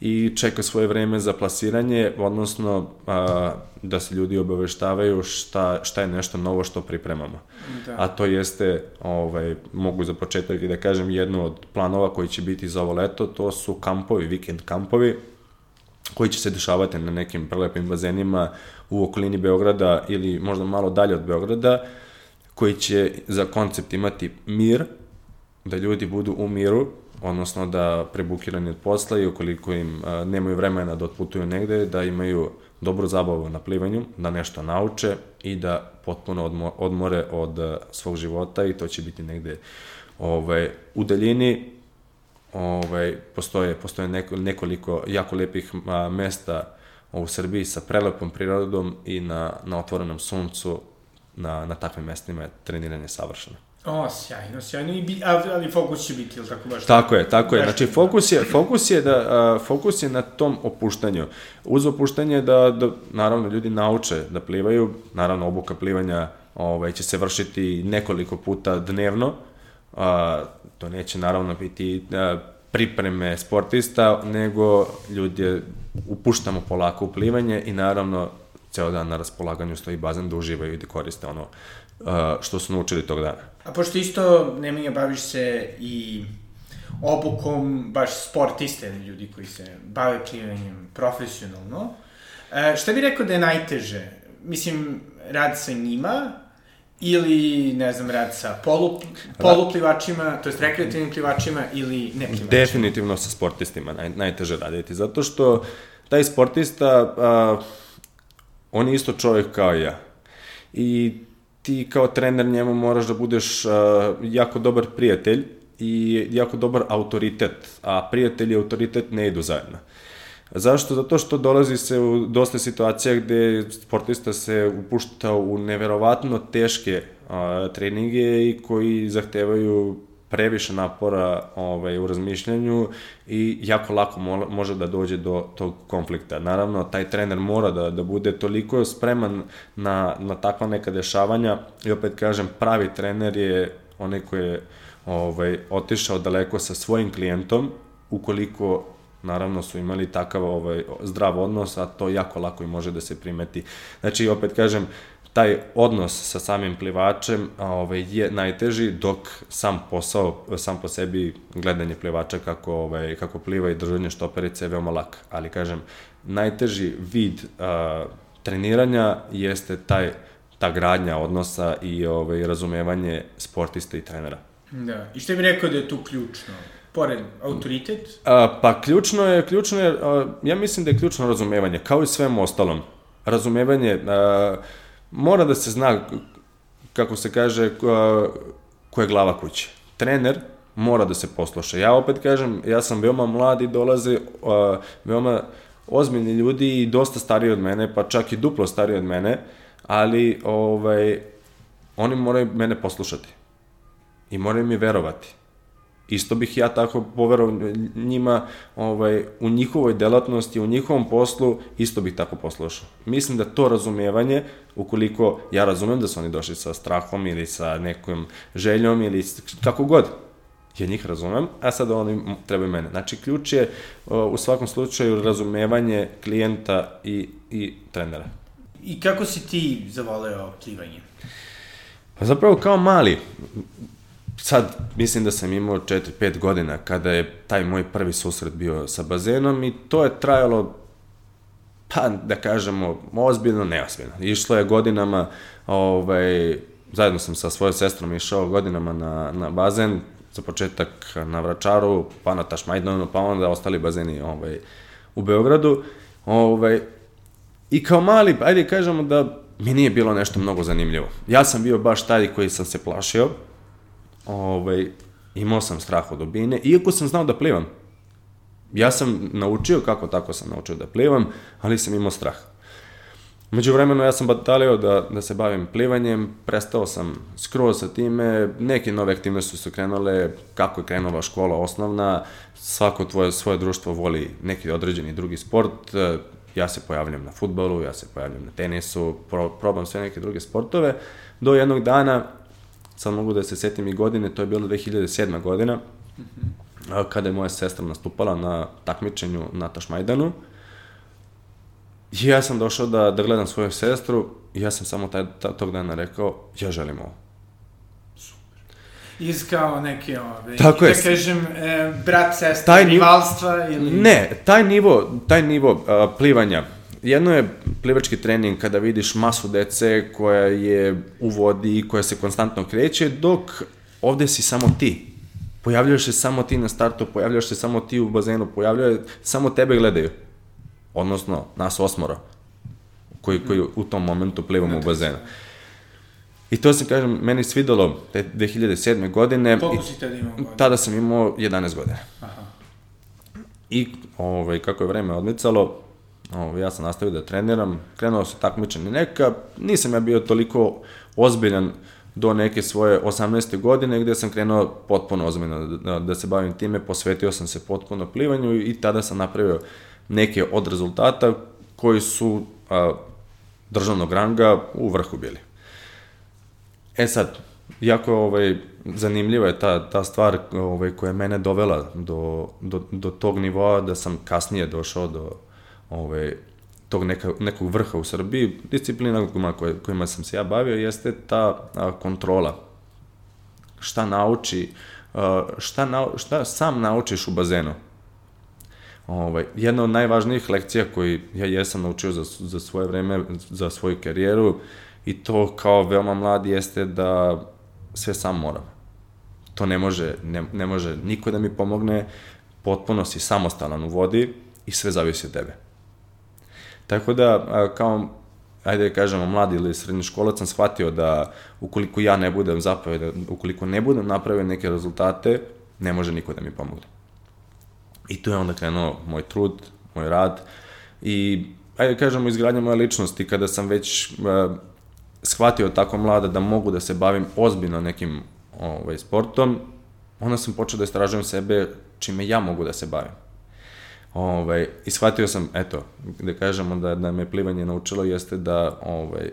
i čeka svoje vreme za plasiranje, odnosno a, da se ljudi obaveštavaju šta, šta je nešto novo što pripremamo. Da. A to jeste, ovaj, mogu za početak i da kažem, jedno od planova koji će biti za ovo leto, to su kampovi, vikend kampovi, koji će se dešavati na nekim prelepim bazenima u okolini Beograda ili možda malo dalje od Beograda, koji će za koncept imati mir, da ljudi budu u miru, odnosno da prebukirani od posla i ukoliko im a, nemaju vremena da otputuju negde, da imaju dobru zabavu na plivanju, da nešto nauče i da potpuno odmo, odmore od a, svog života i to će biti negde ovaj, u daljini. Ovaj, postoje, postoje neko, nekoliko jako lepih a, mesta u Srbiji sa prelepom prirodom i na, na otvorenom suncu na, na takvim mestima je treniranje savršeno. O, sjajno, sjajno, I bi, ali, fokus će biti, ili tako baš? Tako je, tako je. Znači, fokus je, fokus je, da, a, fokus je na tom opuštanju. Uz opuštanje da, da, naravno, ljudi nauče da plivaju, naravno, obuka plivanja ovaj, će se vršiti nekoliko puta dnevno, a, to neće, naravno, biti a, pripreme sportista, nego ljudi upuštamo polako u plivanje i, naravno, ceo dan na raspolaganju stoji bazen da uživaju i da koriste ono što su naučili tog dana. A pošto isto, Nemanja, baviš se i obukom baš sportiste, ljudi koji se bave plivanjem profesionalno, e, šta bi rekao da je najteže? Mislim, rad sa njima ili, ne znam, rad sa polu, poluplivačima, to jest rekreativnim plivačima ili ne plivačima? Definitivno sa sportistima naj, najteže raditi, zato što taj sportista, a, on je isto čovjek kao ja. I ti kao trener njemu moraš da budeš uh, jako dobar prijatelj i jako dobar autoritet, a prijatelj i autoritet ne idu zajedno. Zašto? Zato što dolazi se u dosta situacija gde sportista se upušta u neverovatno teške a, treninge i koji zahtevaju previše napora ovaj, u razmišljanju i jako lako mo može da dođe do tog konflikta. Naravno, taj trener mora da, da bude toliko spreman na, na takva neka dešavanja i opet kažem, pravi trener je onaj koji je ovaj, otišao daleko sa svojim klijentom, ukoliko naravno su imali takav ovaj, zdrav odnos, a to jako lako i može da se primeti. Znači, opet kažem, taj odnos sa samim plivačem ovaj, je najteži, dok sam posao, sam po sebi gledanje plivača kako, ovaj, kako pliva i držanje štoperice je veoma lak. Ali kažem, najteži vid a, treniranja jeste taj ta gradnja odnosa i ovaj, razumevanje sportista i trenera. Da. I što bi rekao da je tu ključno? Pored autoritet? A, pa ključno je, ključno je, a, ja mislim da je ključno razumevanje, kao i svemu ostalom. Razumevanje, a, mora da se zna, kako se kaže, a, ko je glava kuće. Trener mora da se posluša. Ja opet kažem, ja sam veoma mlad i dolaze a, veoma ozbiljni ljudi i dosta stariji od mene, pa čak i duplo stariji od mene, ali ovaj, oni moraju mene poslušati. I moraju mi verovati. Isto bih ja tako poverovao njima ovaj, u njihovoj delatnosti, u njihovom poslu, isto bih tako poslušao. Mislim da to razumevanje, ukoliko ja razumem da su oni došli sa strahom ili sa nekom željom ili kako god, ja njih razumem, a sad oni trebaju mene. Znači, ključ je u svakom slučaju razumevanje klijenta i, i trenera. I kako si ti zavoleo plivanje? Pa zapravo kao mali, sad mislim da sam imao 4-5 godina kada je taj moj prvi susret bio sa bazenom i to je trajalo pa da kažemo ozbiljno, neozbiljno. Išlo je godinama, ovaj, zajedno sam sa svojom sestrom išao godinama na, na bazen, za početak na Vračaru, pa na Tašmajdanu, pa onda ostali bazeni ovaj, u Beogradu. Ovaj, I kao mali, ajde kažemo da mi nije bilo nešto mnogo zanimljivo. Ja sam bio baš taj koji sam se plašio, ovaj, imao sam strah od dubine, iako sam znao da plivam. Ja sam naučio, kako tako sam naučio da plivam, ali sam imao strah. Među vremenu ja sam batalio da, da se bavim plivanjem, prestao sam skroz sa time, neke nove aktivnosti su krenule, kako je krenula škola osnovna, svako tvoje, svoje društvo voli neki određeni drugi sport, ja se pojavljam na futbolu, ja se pojavljam na tenisu, pro, probam sve neke druge sportove, do jednog dana, sad mogu da se setim i godine, to je bilo 2007. godina, mm -hmm. kada je moja sestra nastupala na takmičenju na Tašmajdanu, I ja sam došao da, da gledam svoju sestru i ja sam samo taj, taj, tog dana rekao, ja želim ovo. Iz kao neke ove, Tako da je. kažem, e, brat, sestra, taj rivalstva ili... Ne, taj nivo, taj nivo a, plivanja, jedno je plivački trening kada vidiš masu dece koja je u vodi i koja se konstantno kreće, dok ovde si samo ti. Pojavljaš se samo ti na startu, pojavljaš se samo ti u bazenu, pojavljaju, samo tebe gledaju odnosno nas osmora, koji, koji u tom momentu plivamo u bazenu. I to se, kažem, meni svidalo te 2007. godine. Koliko si tada imao godina? Tada sam imao 11 godina. Aha. I ovaj, kako je vreme odmicalo, ovaj, ja sam nastavio da treniram, krenuo se takmičenje neka, nisam ja bio toliko ozbiljan do neke svoje 18. godine gde sam krenuo potpuno ozbiljno da, da se bavim time, posvetio sam se potpuno plivanju i tada sam napravio neke od rezultata koji su a, državnog ranga u vrhu bili. E sad, jako ovaj, zanimljiva je ta, ta stvar ovaj, koja je mene dovela do, do, do tog nivoa da sam kasnije došao do ovaj, tog neka, nekog vrha u Srbiji. Disciplina kojima, kojima sam se ja bavio jeste ta a, kontrola. Šta nauči, a, šta, na, šta sam naučiš u bazenu Ovaj, jedna od najvažnijih lekcija koji ja jesam naučio za, za svoje vreme, za svoju karijeru i to kao veoma mlad jeste da sve sam moram. To ne može, ne, ne može niko da mi pomogne, potpuno si samostalan u vodi i sve zavisi od tebe. Tako da, kao, ajde da kažemo, mladi ili srednji školac sam shvatio da ukoliko ja ne budem zapravo, da ukoliko ne budem napravio neke rezultate, ne može niko da mi pomogne. I tu je onda krenuo moj trud, moj rad i, ajde da kažemo, izgradnja moje ličnosti kada sam već uh, shvatio tako mlada da mogu da se bavim ozbiljno nekim ovaj, sportom, onda sam počeo da istražujem sebe čime ja mogu da se bavim. Ovaj, I shvatio sam, eto, da kažemo da, da me plivanje naučilo jeste da ovaj,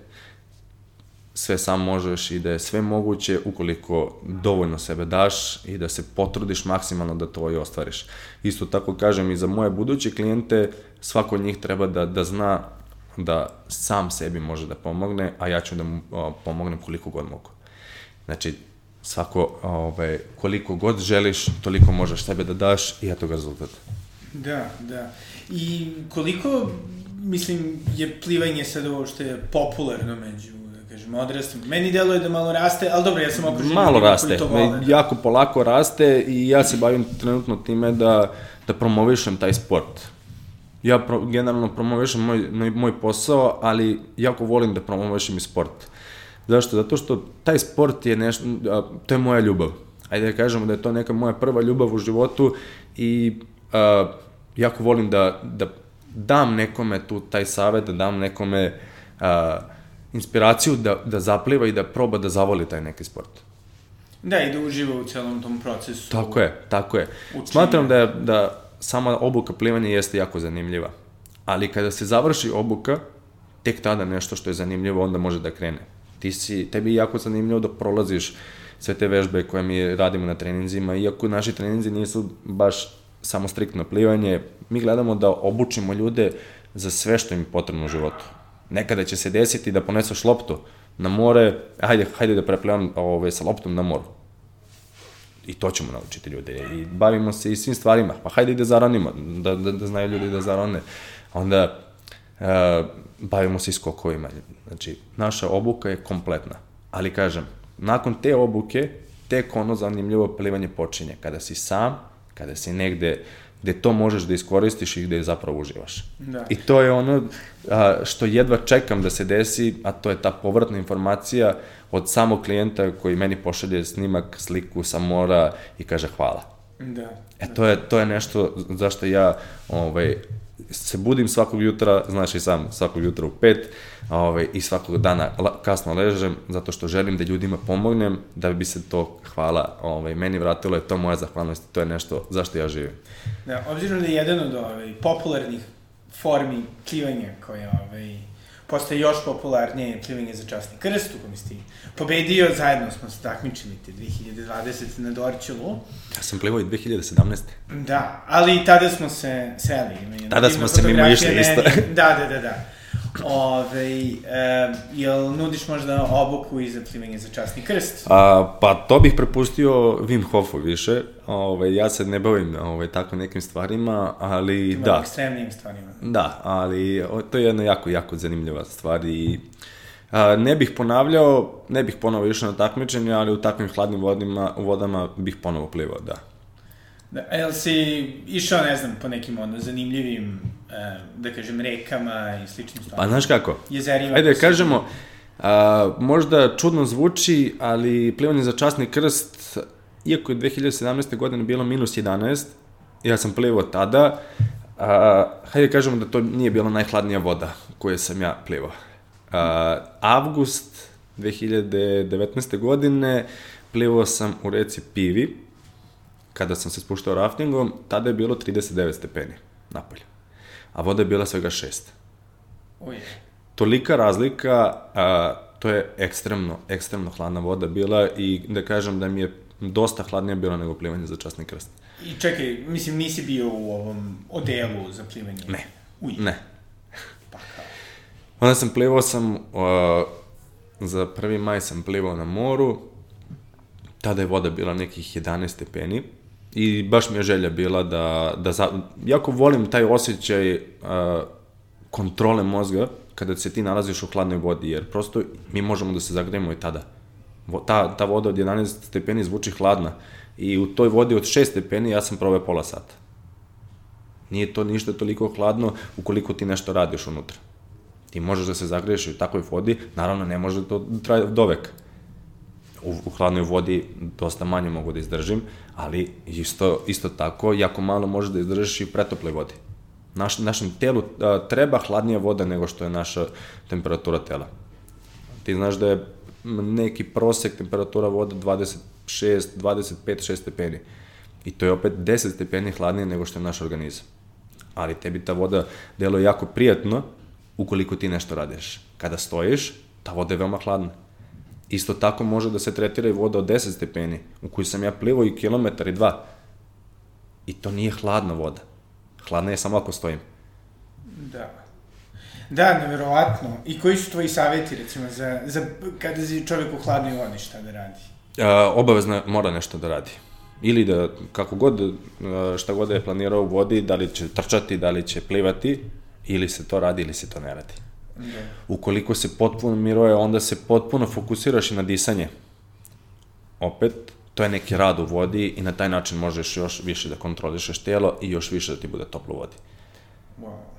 sve sam možeš i da je sve moguće ukoliko dovoljno sebe daš i da se potrudiš maksimalno da to i ostvariš. Isto tako kažem i za moje buduće klijente, svako od njih treba da, da zna da sam sebi može da pomogne, a ja ću da mu pomognem koliko god mogu. Znači, svako, ovaj, koliko god želiš, toliko možeš sebe da daš i eto ga rezultat. Da, da. I koliko, mislim, je plivanje sad ovo što je popularno među da kažem, odraslim. Meni deluje da malo raste, ali dobro, ja sam okružen. Malo raste, to vole, da. jako polako raste i ja se bavim trenutno time da, da promovišem taj sport. Ja pro, generalno promovišem moj, moj posao, ali jako volim da promovišem i sport. Zašto? Zato što taj sport je nešto, to je moja ljubav. Ajde da kažemo da je to neka moja prva ljubav u životu i a, jako volim da, da dam nekome tu taj savet, da dam nekome a, inspiraciju da, da zapliva i da proba da zavoli taj neki sport. Da, i da uživa u celom tom procesu. Tako je, tako je. Učenja. Smatram da, je, da sama obuka plivanja jeste jako zanimljiva. Ali kada se završi obuka, tek tada nešto što je zanimljivo onda može da krene. Ti si, tebi je jako zanimljivo da prolaziš sve te vežbe koje mi radimo na treninzima, iako naši treninzi nisu baš samo striktno plivanje, mi gledamo da obučimo ljude za sve što im je potrebno u životu. Nekada će se desiti da poneseš loptu na more, hajde, hajde da preplivam ove, sa loptom na moru. I to ćemo naučiti ljude. I bavimo se i svim stvarima. Pa hajde da zaronimo, da, da, da znaju ljudi da zarone. Onda uh, bavimo se i skokovima. Znači, naša obuka je kompletna. Ali kažem, nakon te obuke, tek ono zanimljivo plivanje počinje. Kada si sam, kada si negde gde to možeš da iskoristiš i gde zapravo uživaš. Da. I to je ono a, što jedva čekam da se desi, a to je ta povratna informacija od samog klijenta koji meni pošalje snimak, sliku sa mora i kaže hvala. Da. E to je, to je nešto zašto ja ovaj, se budim svakog jutra, znaš i sam, svakog jutra u pet ovaj, i svakog dana kasno ležem, zato što želim da ljudima pomognem, da bi se to hvala ovaj, meni vratilo, je to moja zahvalnost, to je nešto zašto ja živim. Da, obzirom da je jedan od ovaj, popularnih formi plivanja koja ovaj, postaje još popularnije plivanje za časni krst, u kojem si pobedio, zajedno smo se takmičili te 2020 na Dorčelu. Ja sam plivao i 2017. Da, ali i tada smo se seli. Tada smo se mimo išli isto. Da, da, da, da. Ove, e, jel nudiš možda obuku i za plivanje za časni krst? A, pa to bih prepustio Wim Hofu više. Ove, ja se ne bavim ove, tako nekim stvarima, ali Ima da. ekstremnim stvarima. Da, ali o, to je jedna jako, jako zanimljiva stvar i a, ne bih ponavljao, ne bih ponovo išao na takmičenje, ali u takvim hladnim vodima, vodama bih ponovo plivao, da. Da, jel si išao, ne znam, po nekim ono zanimljivim, da kažem, rekama i sličnim Pa stvarima? znaš kako? Jezerima. Ajde kažemo, a, možda čudno zvuči, ali plivanje za časni krst, iako je 2017. godine bilo minus 11, ja sam plivao tada, a, hajde da kažemo da to nije bila najhladnija voda koju sam ja plivao. A, avgust 2019. godine plivao sam u reci Pivi, kada sam se spuštao raftingom, tada je bilo 39 stepeni napolje, a voda je bila svega 6 Oj, tolika razlika, a, to je ekstremno, ekstremno hladna voda bila i da kažem da mi je dosta hladnija bila nego plivanje za časni krst. I čekaj, mislim, nisi bio u ovom odelu za plivanje? Ne. Uj, Ne. pa kao. Onda sam plivao sam, a, za 1. maj sam plivao na moru, tada je voda bila nekih 11 stepeni i baš mi je želja bila da, da za, jako volim taj osjećaj a, kontrole mozga kada se ti nalaziš u hladnoj vodi, jer prosto mi možemo da se zagrejemo i tada. Vo, ta, ta voda od 11 stepeni zvuči hladna i u toj vodi od 6 stepeni ja sam proveo pola sata. Nije to ništa toliko hladno ukoliko ti nešto radiš unutra. Ti možeš da se zagreješ u takvoj vodi, naravno ne može to traje do veka. U, u hladnoj vodi dosta manje mogu da izdržim, ali isto, isto tako jako malo možeš da izdržiš i u pretoploj vodi. Naš, našem telu a, treba hladnija voda nego što je naša temperatura tela. Ti znaš da je neki prosek temperatura vode 26, 25, 6 stepeni. I to je opet 10 stepeni hladnije nego što je naš organizam. Ali tebi ta voda deluje jako prijatno ukoliko ti nešto radiš. Kada stojiš, ta voda je veoma hladna. Isto tako može da se tretira i voda od 10 stepeni, u koju sam ja plivao i kilometar i dva. I to nije hladna voda. Hladna je samo ako stojim. Da. Da, neverovatno. I koji su tvoji savjeti, recimo, za, za kada si čovjek u hladnoj vodi, šta da radi? A, obavezno mora nešto da radi. Ili da, kako god, šta god da je planirao u vodi, da li će trčati, da li će plivati, ili se to radi, ili se to ne radi. Da. Ukoliko se potpuno miruje, onda se potpuno fokusiraš i na disanje. Opet, to je neki rad u vodi i na taj način možeš još više da kontrolišeš telo i još više da ti bude toplo u vodi. Wow.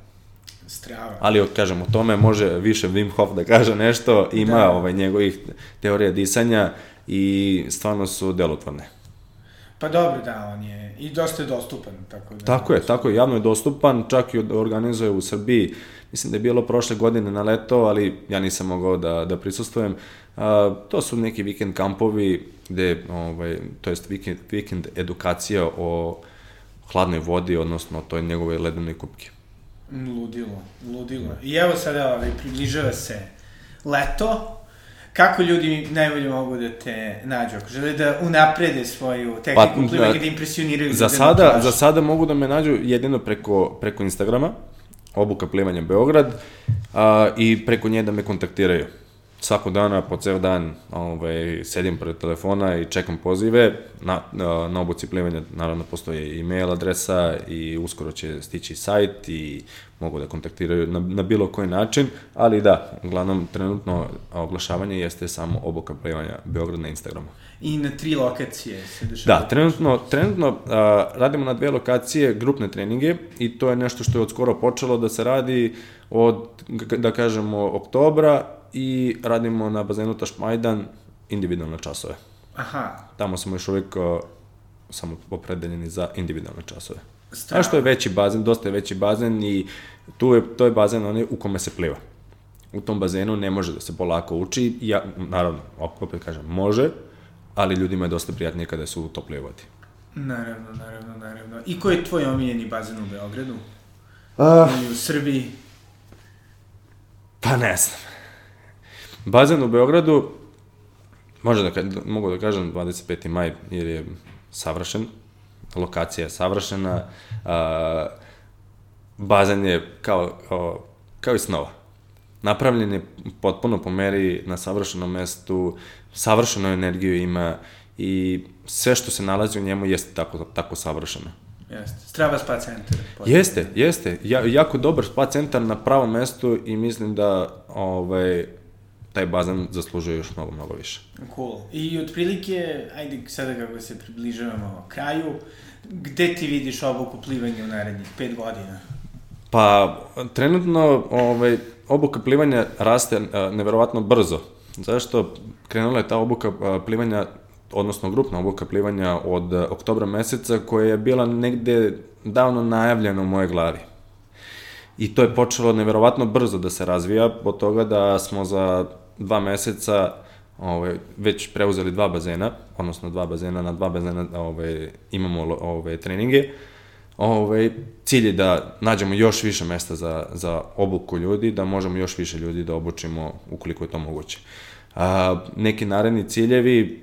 Strava. Ali, kažem, o tome može više Wim Hof da kaže nešto, ima da. ovaj, njegovih teorija disanja i stvarno su delotvorne. Pa dobro, da, on je i dosta je dostupan. Tako, da tako je, tako je, javno je dostupan, čak i organizuje u Srbiji, mislim da je bilo prošle godine na leto, ali ja nisam mogao da, da prisustujem. A, to su neki vikend kampovi, gde, ovaj, to jest vikend, vikend edukacija o hladnoj vodi, odnosno toj njegove ledenoj kupke. Ludilo, ludilo. I evo sada, ovaj, približava se leto, kako ljudi najbolje mogu da te nađu? Ako žele da unaprede svoju tehniku pa, plivanja, da impresioniraju za sada, za sada mogu da me nađu jedino preko, preko Instagrama, obuka plivanja Beograd, a, i preko nje da me kontaktiraju svako dana, po ceo dan ovaj, sedim pred telefona i čekam pozive. Na, na, obuci plivanja naravno postoje i mail adresa i uskoro će stići sajt i mogu da kontaktiraju na, na bilo koji način, ali da, uglavnom trenutno oglašavanje jeste samo obuka plivanja Beograd na Instagramu. I na tri lokacije se dešava? Da, trenutno, trenutno a, radimo na dve lokacije grupne treninge i to je nešto što je od skoro počelo da se radi od, da kažemo, oktobra i radimo na bazenu Tašmajdan individualne časove. Aha. Tamo smo još uvijek samo opredeljeni za individualne časove. Strano. što je veći bazen, dosta je veći bazen i tu je, to je bazen onaj u kome se pliva. U tom bazenu ne može da se polako uči, ja, naravno, opet kažem, može, ali ljudima je dosta prijatnije kada su u toplije vodi. Naravno, naravno, naravno. I koji je tvoj omiljeni bazen u Beogradu? Uh, Ili u Srbiji? Pa ne znam. Bazen u Beogradu, može da, mogu da kažem 25. maj, jer je savršen, lokacija je savršena, a, bazen je kao, kao, kao i snova. Napravljen je potpuno po meri na savršenom mestu, savršenu energiju ima i sve što se nalazi u njemu jeste tako, tako savršeno. Jeste. Strava spa centar. Jeste, jeste. Ja, jako dobar spa centar na pravom mestu i mislim da ovaj, taj bazen zaslužuje još mnogo, mnogo više. Cool. I otprilike, ajde sada kako se približavamo kraju, gde ti vidiš obuku plivanja u narednih pet godina? Pa, trenutno ovaj, obuka plivanja raste neverovatno brzo. Zašto? Krenula je ta obuka plivanja, odnosno grupna obuka plivanja od oktobra meseca, koja je bila negde davno najavljena u moje glavi. I to je počelo neverovatno brzo da se razvija, od toga da smo za dva meseca ovaj, već preuzeli dva bazena, odnosno dva bazena, na dva bazena ovaj, imamo ovaj, treninge. Ovaj, cilj je da nađemo još više mesta za, za obuku ljudi, da možemo još više ljudi da obučimo ukoliko je to moguće. A, neki naredni ciljevi,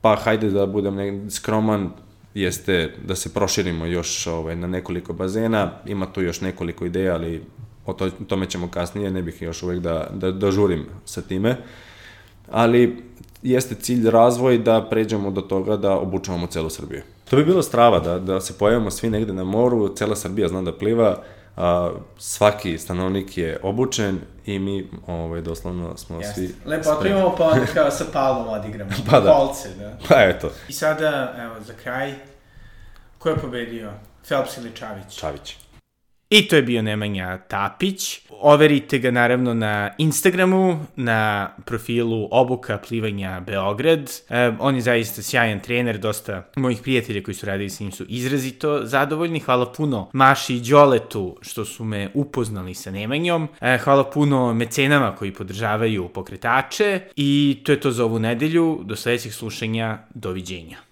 pa hajde da budem skroman, jeste da se proširimo još ovaj, na nekoliko bazena, ima tu još nekoliko ideja, ali o to, tome ćemo kasnije, ne bih još uvek da, da, da žurim sa time, ali jeste cilj razvoj da pređemo do toga da obučavamo celu Srbiju. To bi bilo strava, da, da se pojavimo svi negde na moru, cela Srbija zna da pliva, a, svaki stanovnik je obučen i mi ovaj, doslovno smo Jeste. svi... Lepo, otpremamo pa onda kao sa palom odigramo. pa da. Kolce, da. Pa eto. I sada, evo, za kraj, ko je pobedio? Phelps ili Čavić? Čavić. I to je bio Nemanja Tapić. Overite ga naravno na Instagramu, na profilu Obuka plivanja Beograd. E, on je zaista sjajan trener, dosta mojih prijatelja koji su radili s njim su izrazito zadovoljni. Hvala puno Maši i Đoletu što su me upoznali sa Nemanjom. E, hvala puno mecenama koji podržavaju pokretače. I to je to za ovu nedelju. Do sledećeg slušanja. Doviđenja.